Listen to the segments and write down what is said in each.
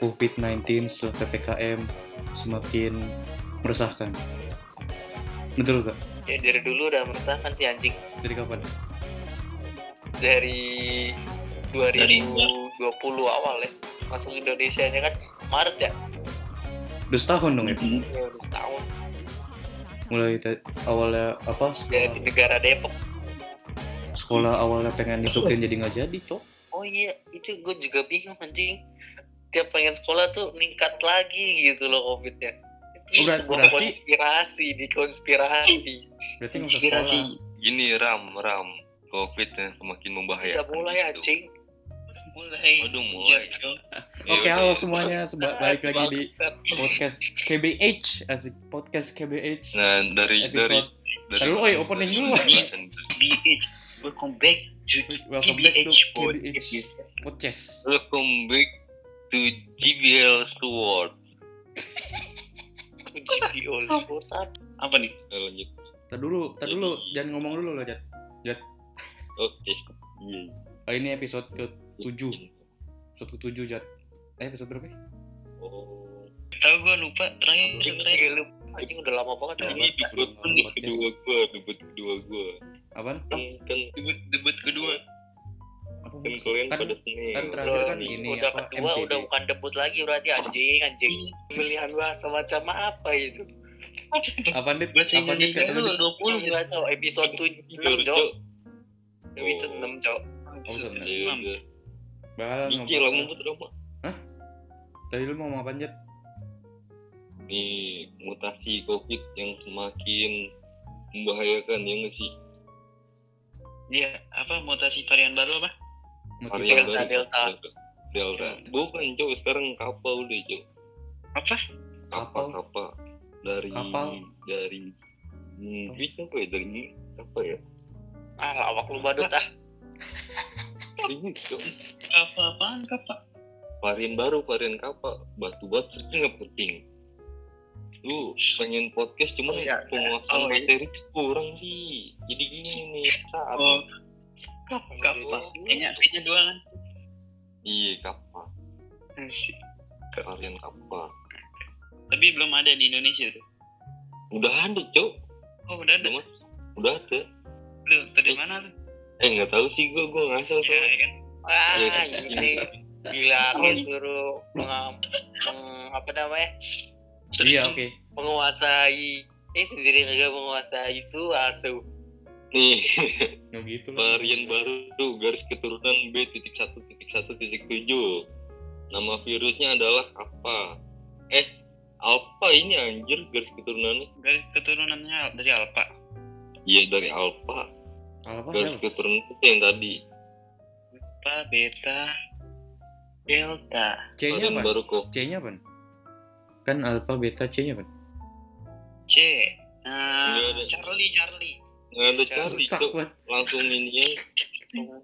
COVID-19 setelah PPKM semakin meresahkan. Betul gak? Ya dari dulu udah meresahkan sih anjing. Dari kapan? Dari 2020 awal ya. Masuk Indonesia nya kan Maret ya. Udah setahun dong ya? Ya udah setahun. Mulai awalnya apa? Dari Sekolah, negara Depok. sekolah awalnya pengen masukin jadi nggak jadi, cok. Oh iya, itu gue juga bingung anjing. Tiap pengen sekolah tuh meningkat lagi gitu loh COVID-nya. Oh, Ini ber- sebuah berarti- konspirasi, di konspirasi. Berarti sekolah. Gini ram ram covid yang semakin membahayakan. Udah mulai gitu. anjing. mulai Waduh mulai. Oke, Ya udah. halo semuanya, seba- balik lagi di podcast KBH, asik podcast KBH. Nah dari dari Episode. dari Taruh, oi, opening dulu. BH welcome back to Welcome back to KBH KBH. Podcast. Welcome back to GBL Sword. GBO Sultan. apa nih Nah, lanjut. Tar dulu, tar dulu, jangan ngomong dulu loh, Jat. Oke. Iya. Oh, ini episode ke-7. Episode ke-7, Jat. Eh, episode berapa ya? Oh. tahu gue lupa terakhir terakhir lu anjing udah lama banget ya. Ini debut kedua gua, debut kedua gua. Apaan? Debut debut kedua Apa kan kalian Kan- kan terakhir kan ini udah apa, kedua MCD. udah bukan debut lagi berarti anjing anjing. Pemilihan bahasa macam apa itu? Apaan, Dit? bahasa? Indonesia Kata lu, dua puluh Enggak tahu episode 7 Jujur, 6 Jok. Cok. Episode 6 Jok. Oh. Iya, iya. Bal, Gigi ngomong apa? drama. Tadi lu mau ngomong apa, Jat? Nih, mutasi COVID yang semakin membahayakan ya nggak sih? Iya, apa mutasi varian baru apa? Varian Delta, baru. Delta. Delta. Bukan, Cok. Sekarang kapal udah, Cok. Apa? Kapal, Kapal? kapal. Dari Kapal? dari Inggris apa ya? Dari Inggris apa ya? Ah, lawak lu badut ah. Ini, Cok. Apa-apaan apa? Varian baru, varian kapal. Batu-batu itu nggak penting. Lu pengen podcast cuman Iya, penguasaan oh, iya. materi kurang sih. Jadi gini nih, saat Oh, kapal. Kayaknya kayaknya dua kan? iya kapal, Sih. varian kapal. Tapi belum ada di Indonesia tuh. Udah ada, Cok. Oh udah ada. Udah. Udah ada. Lu dari mana lu? Eh nggak tahu sih gue gue ngasal Ya soalnya. kan. Wah, Iya. ini gila disuruh meng, meng- apa namanya? Iya, oke. menguasai ini sendiri kagak menguasai suasu. Nih Nggak gitu varian baru tuh garis keturunan B titik satu titik satu titik tujuh. Nama virusnya adalah apa? Eh alpha ini anjir garis keturunannya. Garis keturunannya dari Alpha. Iya dari alpha. Apa Garis sih? keturunan itu yang tadi. Alpha, Beta, Delta. C-nya Varian apa? baru kok. C-nya apa? Kan alpha, beta, C-nya apa? C. Nah. Charlie, Charlie. Nggak cari tuh. banget. Langsung ini ya.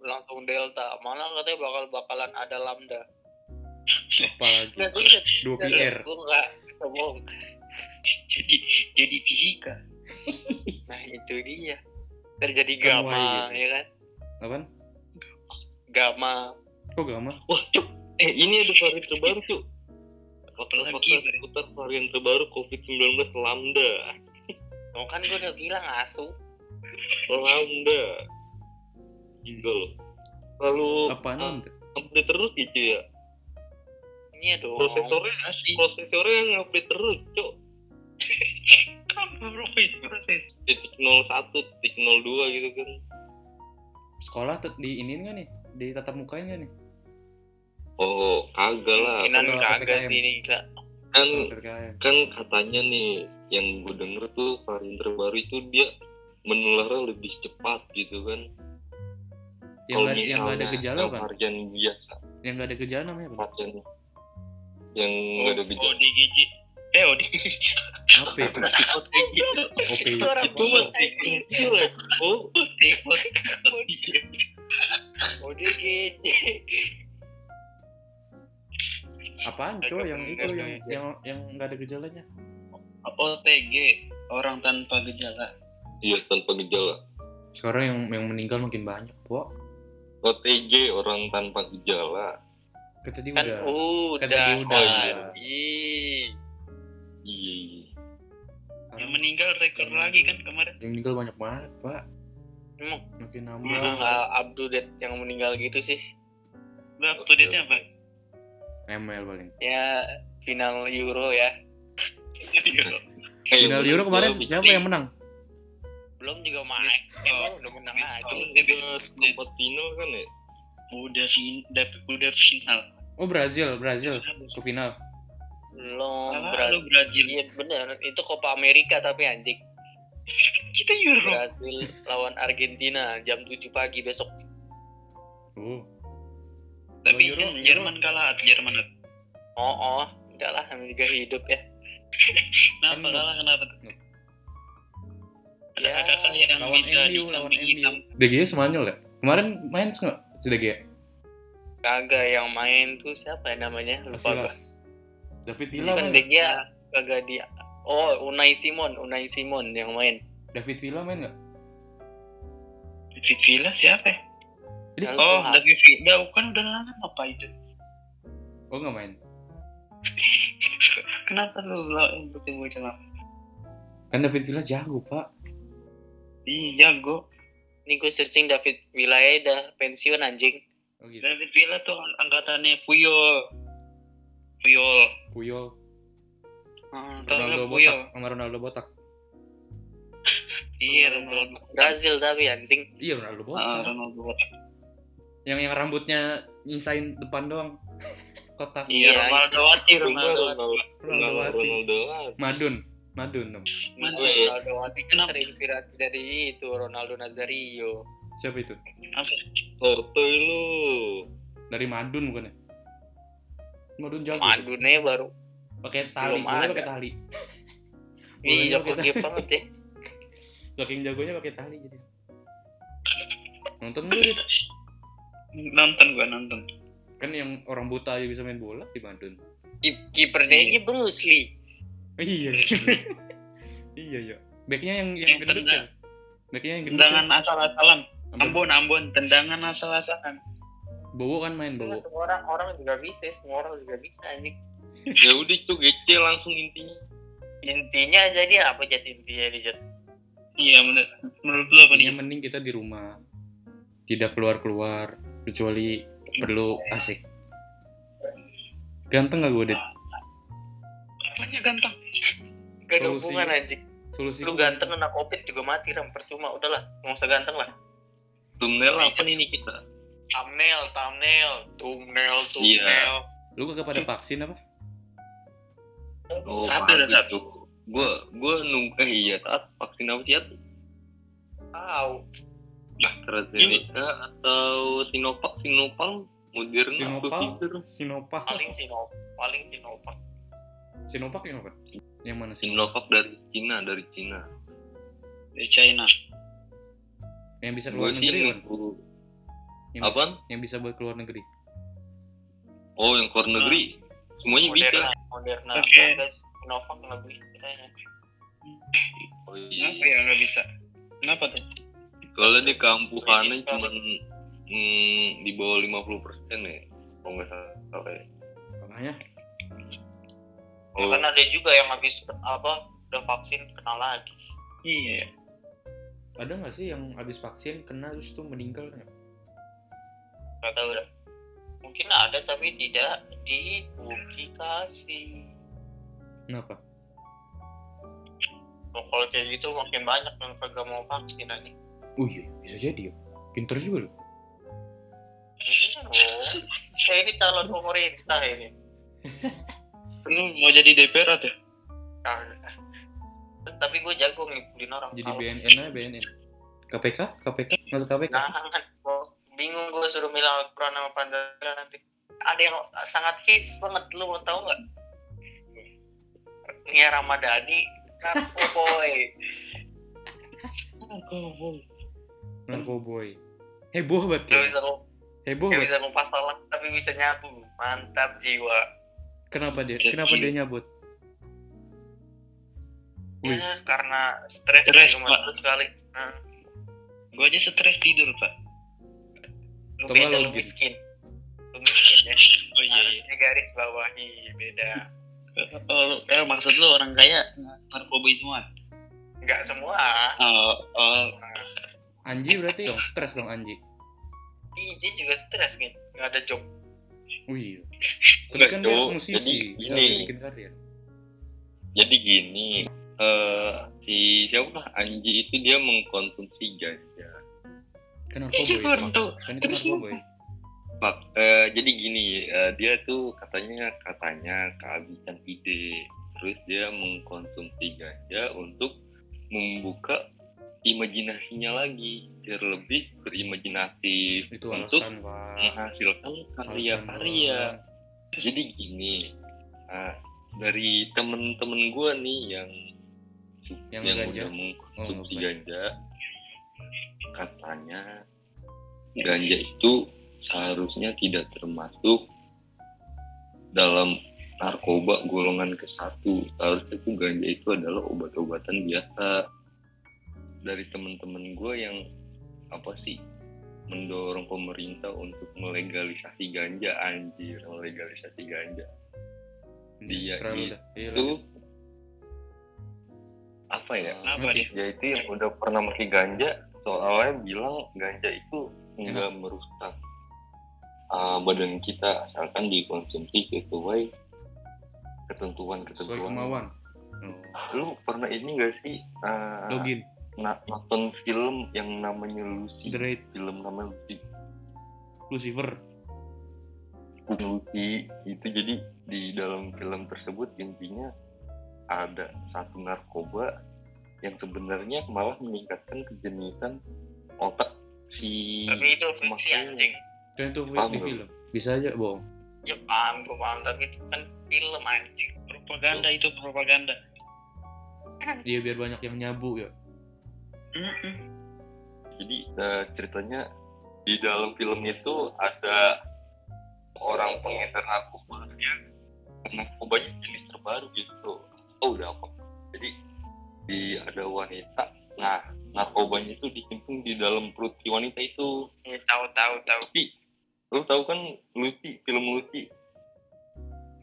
langsung, delta. Malah katanya bakal bakalan ada lambda. Apalagi. Serius. 2 PR. Gue nggak sombong. Jadi jadi fisika. Nah itu dia. Terjadi Kan gamma, Y gitu. ya kan? Apaan? Gamma. Kok gamma? Wah cuk. Eh ini ada varian terbaru cuk. Varian- seputar varian terbaru COVID-19 Lambda. Oh, kan gue udah bilang asu. Lambda. Gila loh. Lalu Apaan? ah, update terus gitu ya. Iya dong. Prosesornya Asli. prosesornya yang update terus, cuk. Kenapa bro itu proses? Titik 01, titik 02 gitu kan. Sekolah tuh di ini nggak nih? Di tatap mukain nggak nih? Oh, kagak lah. Kemungkinan kagak sih ini Kak. Kan kan katanya nih yang gue denger tuh varian terbaru itu dia menularnya lebih cepat gitu kan. Yang nggak yang nggak ada gejala yang apa? Varian biasa, Yang nggak ada gejala namanya apa? varian yang nggak ada gejala. ODGJ. Eh ODGJ. Apa itu? ODGJ. OP. Itu orang oh, ODGJ. Apaan Ada cow yang itu yang ada. yang yang nggak ada gejalanya? OTG. Orang tanpa gejala. Iya tanpa gejala. Sekarang yang yang meninggal makin banyak, Wah. OTG orang tanpa gejala. Kan tadi Kan udah. udah. Kan tadi udah. Ih. Iya, iya. Yang meninggal rekor lagi kan kemarin. Yang meninggal banyak banget, Pak. Emang Makin nambah. update yang meninggal gitu sih. Lu up to date-nya apa? ML paling. Ya final Euro ya. Final yang Euro kemarin siapa yang menang? Belum juga main. Emang udah menang aja. Udah tempat final kan ya? Udah udah, udah final. Oh, Brazil, Brazil ke final. Belum. Salah Bra- lu Brazil. Iya bener. Itu Copa America tapi anjing. Kita Euro. Brazil lawan Argentina jam 7 pagi besok. Oh. Tapi Euro- kan Jerman kalah, Jerman. Oh, oh. Enggak lah, juga hidup ya. Kenapa Kan- kalah? Kenapa? tuh? Ada Ya, yang lawan bisa MU, lawan MU. hitam? DG Semanyol ya? Kemarin main nggak? Si DG? Kagak yang main tuh siapa ya namanya? Lupa gua. Casillas. David Villa kan. De Gea kagak dia. Oh, Unai Simon, Unai Simon yang main. David Villa main nggak? David Villa siapa? ya? Jadi, Oh, David Villa kan udah lama apa itu? oh nggak main. Kenapa lu lo ikutin bocah lama? Kan David Villa jago, Pak. Iya, jago. Ini gue searching David Villa ya udah pensiun anjing. Oh gitu. David Villa tuh ang- angkatannya Puyol. Puyol. Puyol. Hmm, Ronaldo Puyol? botak. Sama Ronaldo botak. Iya, Ronaldo. Brazil tapi anjing. Iya, Ronaldo Ah, botak. Ronaldo botak. Yang yang rambutnya nyisain depan doang. Kotak. Iya, Iya, Ronaldo Wati, Ronaldo. Ronaldo, Ronaldo. Madun. Madun. dong. Iya. Ronaldo kan Kenapa? terinspirasi dari itu Ronaldo Nazario. Siapa itu? Apa? Lu. Dari Madun bukan ya? Madun jago. Madunnya baru. Pakai tali, pakai tali. Iya, jago banget ya. Saking jagonya pakai tali jadi. Nonton dulu Dit. Nonton gua nonton. Kan yang orang buta aja bisa main bola di Madun. Ki- Kipernya ini Bruce Lee. Iya. iya, iya. Backnya yang yang gendut kan? Backnya yang gendut. Tendangan kan? asal-asalan. Ambon. Ambon, tendangan asal-asalan. Bowo kan main Bowo. Semua orang orang juga bisa, semua orang juga bisa anjing. Ya udah itu gece langsung intinya. Intinya jadi apa jadi intinya di Jat? Iya, menurut, menurut lu apa nih? Mending kita di rumah. Tidak keluar-keluar kecuali perlu asik. Ganteng gak gue, Dit? Apanya ganteng? Gak ada Solusi. hubungan anjing. Solusi Lu ganteng kena covid juga mati ram percuma udahlah nggak usah ganteng lah. Thumbnail apa nih nih kita? Thumbnail, thumbnail, thumbnail, Iya. thumbnail. Lu kagak pada vaksin apa? Oh, Satu ada gitu. satu. Gua gua nunggu eh iya saat vaksin apa sih? Tahu. AstraZeneca atau Sinovac, Sinopal, Moderna, Pfizer? Sinovac. Paling Sinovac, paling Sinovac. Sinovac yang apa? Yang mana Sinovac? Sinovac dari Cina, dari Cina. Dari China. Yang bisa keluar sih negeri kan? Yang bisa, apaan? yang bisa buat keluar negeri. Oh, yang keluar negeri. Semuanya bisa. Moderna, Moderna, Sinovac lebih katanya. Oh, Kenapa iya. ya nggak bisa? Kenapa tuh? Soalnya di kampuhannya cuma hmm, di bawah 50% ya. Kalau nggak salah ya. Makanya Oh, kan ada juga yang habis apa udah vaksin kena lagi. Iya. ada nggak sih yang habis vaksin kena terus tuh meninggal? Gak tahu dah. Mungkin ada tapi tidak dipublikasi. Kenapa? Oh, kalau kayak gitu makin banyak yang kagak mau vaksin aja. Oh iya, bisa jadi ya. Pinter juga loh. Oh, saya ini calon pemerintah ini. Lu mau jadi DPR? Kagak. Tapi gue jago ngibulin orang. Jadi BNN aja BNN. KPK? KPK? Masuk KPK? Jangan. Gua bingung gue suruh bilang Al-Quran sama Pancasila nanti. Ada yang sangat hits banget. Lu mau tahu nggak? Nia Ramadhani. Narkoboy. Narkoboy. Heboh banget Gak ya. Heboh gak bisa ngupas salah tapi bisa nyabu. Mantap jiwa. Kenapa dia? Kenapa dia nyabut? Wih. Ya, karena stres Stres, Pak. satu sekali. Nah, Gua aja stres tidur, Pak. lu Coba beda lu miskin. Lu miskin ya Oh iya. harus digaris bawahi beda Oh, eh, maksud lu orang kaya narkoba semua? nggak semua Oh, oh, Anji berarti dong stres dong Anji. Iji juga stres kan nggak ada job Wih. Tapi Enggak, kan dia musisi, Jadi bisa gini. bikin karir. jadi gini eh si siapa Anji itu dia mengkonsumsi ganja Kan Iya, narkoboy. gua tahu. Kan itu narkoboy. Pak, eh, jadi gini eh, dia tuh katanya katanya kehabisan ide terus dia mengkonsumsi ganja untuk membuka imajinasinya lagi biar lebih berimajinatif Itu untuk alasan, menghasilkan karya-karya. Jadi gini ah, dari temen-temen gue nih yang Yang yang ganja? udah mengkonsumsi Oh, ganja katanya ganja itu seharusnya tidak termasuk dalam narkoba golongan ke satu. Seharusnya itu ganja itu adalah obat-obatan biasa. Dari temen-temen gue yang apa sih mendorong pemerintah untuk melegalisasi ganja anjir melegalisasi ganja Dia Selalu dah. Iya, itu lanjut. apa ya apa Ngerti. nih? ya itu yang udah pernah pakai ganja soalnya bilang ganja itu nggak merusak uh, badan kita asalkan dikonsumsi sesuai Sesuai ketentuan-ketentuan. kemauan. Oh. Lu pernah ini gak sih uh, Login. Na- nonton film yang namanya Lucy? The Raid. Film namanya Lucy. Lucifer. Lucy itu jadi di dalam film tersebut intinya ada satu narkoba yang sebenarnya malah meningkatkan kejeniusan otak si tapi itu fiksi anjing Kan itu di film. Bisa aja bohong. ya paham gue paham tapi itu kan film anjing Propaganda itu propaganda. Iya biar banyak yang nyabu ya. Mm-mm. Jadi eh, ceritanya di dalam film itu ada orang pengedar narkoba yang narkobanya jenis terbaru gitu. Oh udah apa? Jadi di ada wanita. Nah narkobanya itu disimpan di dalam perut si wanita itu. ya tahu tahu tahu Tapi lu tahu kan Lucy film Lucy?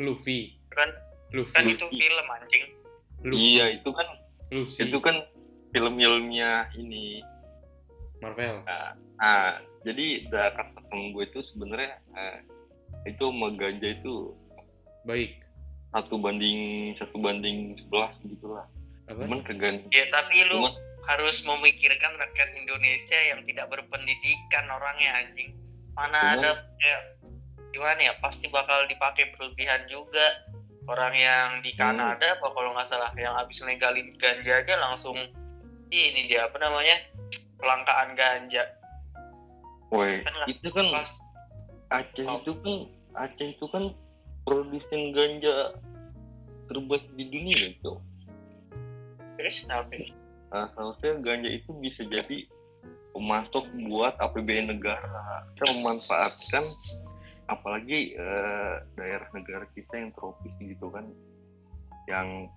Luffy. kan Luffy. kan itu film anjing Luffy. Iya itu kan Lucy. itu kan film ilmiah ini. Marvel. Nah, jadi da- kata temen gue itu sebenarnya eh, itu sama ganja itu Baik. satu banding satu banding sebelas gitu lah. Apa? Cuman kegan ya tapi lu Cuman- harus memikirkan rakyat Indonesia yang tidak berpendidikan orangnya anjing mana Cuman- ada ya gimana ya pasti bakal dipakai berlebihan juga orang yang di Kanada apa kalau nggak salah yang habis legalin ganja aja langsung ini dia apa namanya kelangkaan ganja Woi, Kan itu kan pas Aceh Oh. itu kan Aceh itu kan produsen ganja terbaik di dunia itu. terus tapi Nah, seharusnya ganja itu bisa jadi pemasok buat APBN negara. Kita memanfaatkan apalagi eh, daerah negara kita yang tropis gitu kan, yang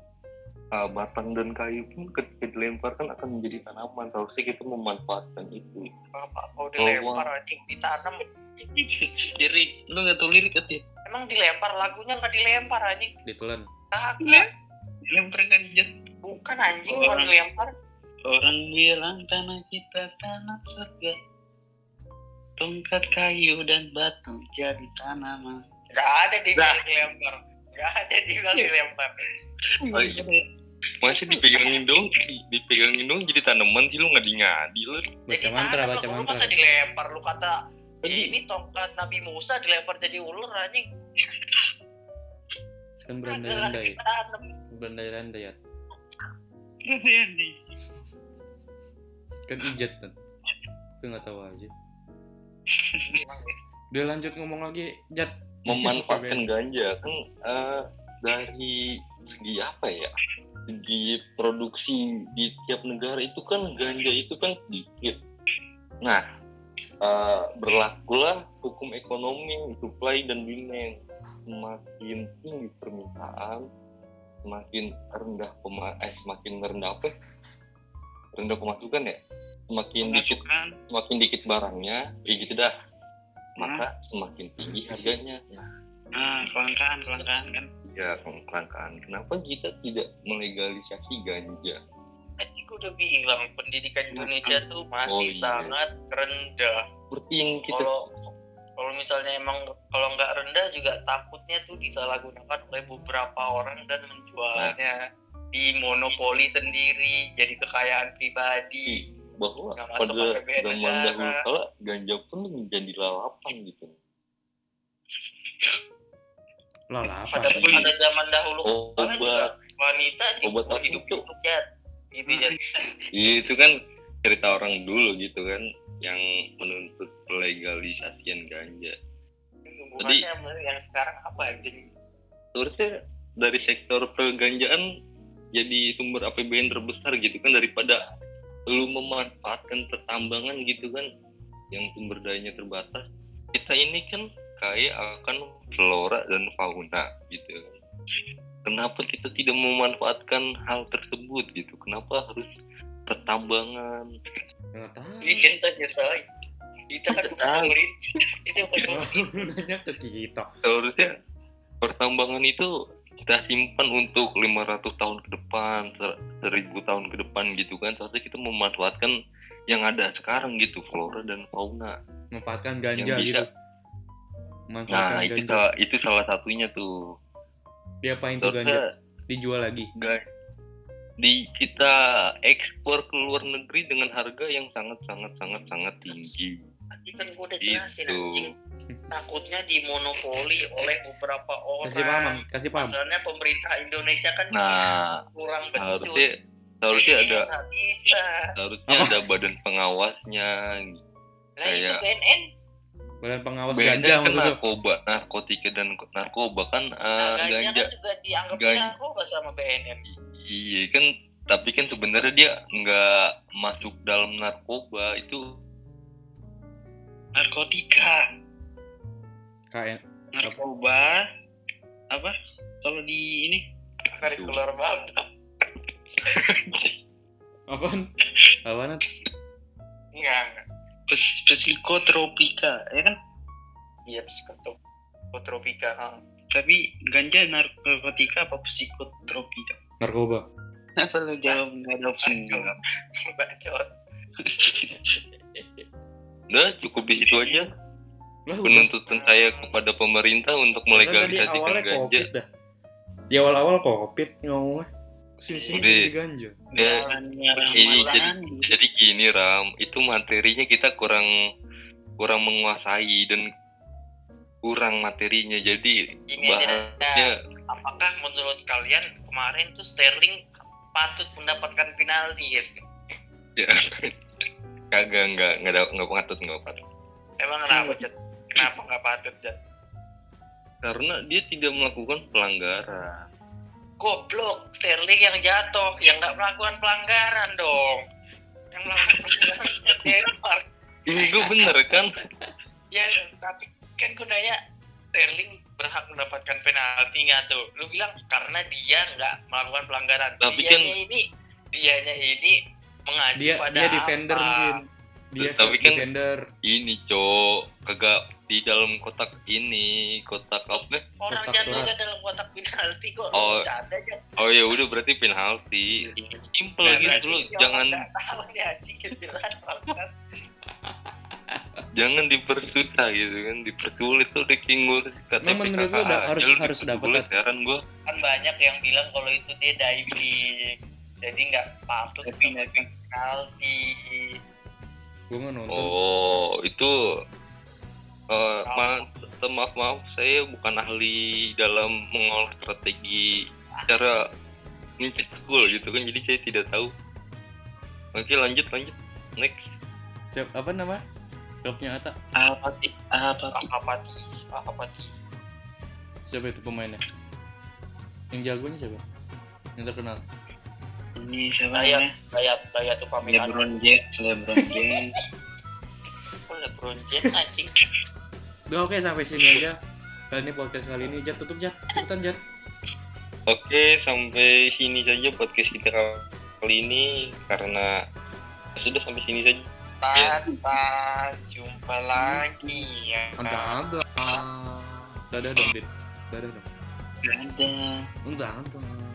eh, batang dan kayu pun ketika dilemparkan akan menjadi tanaman. Seharusnya kita memanfaatkan itu. apa apa udah Oh, lempar anjing ditanam Lirik, lu nggak tahu lirik kan ya? emang dilempar lagunya nggak dilempar anjing Ditelan. kagak Lempar kan bukan anjing Oh. bukan dilempar Orang bilang tanah kita tanah surga. Tongkat kayu dan batu jadi tanaman. nggak ada dibilang dilempar nggak ada dibilang dilempar Oh, iya. Masih dipegangin dong, di- dipegangin dong jadi tanaman sih lu ngadi-ngadi lu. Baca Jadi mantra, tanam, baca lu mantra. masa dilempar lu kata Tadi- ini tongkat Nabi Musa dilempar jadi ular anjing Kan Kagak lah berandai-andai. ditanam Berandai-andai ya. Kan ijat kan. Gue nggak tahu aja. Udah lanjut ngomong lagi, Jat. memanfaatkan ganja kan eh, dari segi apa ya segi produksi di tiap negara itu kan ganja itu kan sedikit. Nah eh, berlakulah hukum ekonomi supply dan demand. Semakin tinggi permintaan semakin rendah pema eh semakin rendah apa? Rendah pemasukan ya? Semakin dikit semakin dikit barangnya ya gitu dah. Maka semakin tinggi harganya. Nah, ah kelangkaan kelangkaan kan ya kelangkaan. Kenapa kita tidak melegalisasi ganja? Tadi gue udah bilang pendidikan Indonesia tuh masih Oh, iya. sangat rendah. Seperti yang kita Kalau kalau misalnya emang kalau nggak rendah juga takutnya tuh disalahgunakan oleh beberapa orang dan menjualnya di monopoli sendiri jadi kekayaan pribadi. bahwa pada zaman dahulu kala ganja pun menjadi lalapan gitu. Lah lah apa? Pada pada zaman dahulu juga Obat, wanita Obat apa hidup itu? hidup ya. Gitu jadi Iya, itu kan cerita orang dulu gitu kan yang menuntut legalisasian ganja. sama yang sekarang apa anjing? Seharusnya dari sektor perganjaan jadi sumber APBN terbesar gitu kan daripada lu memanfaatkan pertambangan gitu kan yang sumber dayanya terbatas. Kita ini kan kaya akan flora dan fauna gitu. Kenapa kita tidak memanfaatkan hal tersebut gitu? Kenapa harus pertambangan? Nggak tahu. Saya. Kita kan bukan pemerintah. Itu nanya ke kita. seharusnya pertambangan itu kita simpan untuk 500 tahun ke depan, ser- 1000 tahun ke depan gitu kan. Seharusnya kita memanfaatkan yang ada sekarang gitu, flora dan fauna. Memanfaatkan ganja gitu. Memanfaatkan Nah, itu ganja. salah, itu salah satunya tuh. Diapain tuh ganja? Dijual lagi. ga- di kita ekspor ke luar negeri dengan harga yang sangat sangat sangat sangat tinggi. Tadi kan gue udah jelasin Itu. anjing. Takutnya dimonopoli oleh beberapa Kasih paham, orang. kasih paham. Masalahnya pemerintah Indonesia kan Nah, kurang harusnya becus. seharusnya Ini ada seharusnya ada badan pengawasnya Nah itu kayak- BNN. Badan pengawas Beda ganja kan narkoba, narkotika dan narkoba kan eh, Nah, ganja ganja. kan juga dianggap Ganja. narkoba sama BNN. Iya kan, tapi kan sebenarnya dia nggak masuk dalam narkoba itu narkotika KN. narkoba apa kalau di ini Tarik keluar banget. Apaan? Apaan? Enggak, enggak. Pes psikotropika ya kan Iya, psikotrop. Psikotropika. ha. tapi ganja narkotika apa psikotropika Narkoba. apa lu jawab nggak ada opsi Bacot. udah cukup di situ aja udah. penuntutan saya kepada pemerintah untuk Kan melegalisasikan ganja. dah. Di awal-awal covid ngomongnya. Sini-sini Udah. jadi ganja. Ya, ini jadi malahan jadi gini Ram, itu materinya kita kurang kurang menguasai dan kurang materinya jadi Gini bahasnya Apakah menurut kalian kemarin tuh Sterling patut mendapatkan penalti, guys? ya, kagak nggak nggak nggak patut nggak patut Emang kenapa, Jet? Kenapa nggak patut, Jet? karena dia tidak melakukan pelanggaran Goblok, Sterling yang jatuh, yang nggak melakukan pelanggaran dong. Yang Denmark. ini gue bener kan Ya, tapi kan gue nanya, Sterling berhak mendapatkan penalti nggak tuh? Lu bilang karena dia nggak melakukan pelanggaran. Tapi dianya kan- ini, dianya ini mengacu Dia pada dia defender apa? mungkin. Dia Tapi kan- defender. ini cok kagak di dalam kotak ini kotak apa Orang Kotak jatuhnya surat. dalam kotak penalti kok. Oh. Bercanda aja. oh ya udah berarti penalti simple Nah, gitu loh dia jangan tahu nih anjing jelas jangan dipersusah gitu kan dipersulit tuh di kingur kata Emang menurut lu udah harus- harus dapat, heran gua Kan banyak yang bilang kalau itu dia diving. Jadi nggak patut penalti. Gue nonton. oh itu eh ma- maaf maaf saya bukan ahli dalam mengolah strategi cara mencetak gol gitu kan jadi saya tidak tahu oke lanjut lanjut next Siap, apa nama? Klubnya Ata. apati apati Akapati, Akapati. Siapa itu pemainnya? Yang jagonya siapa? Yang terkenal. ini siapa namanya Dayat, Dayat tuh pamekanan. LeBron James LeBron James LeBron James anjing. Udah oke sampai sini aja. Kali ini podcast kali ini Jat tutup Jat. Cepetan Jat. Oke, sampai sini saja podcast kita kali ini karena sudah sampai sini saja. Tata, jumpa lagi ya. Ada ada. Dadah dong, Dit. Dadah dong. Ada. Udah, ada.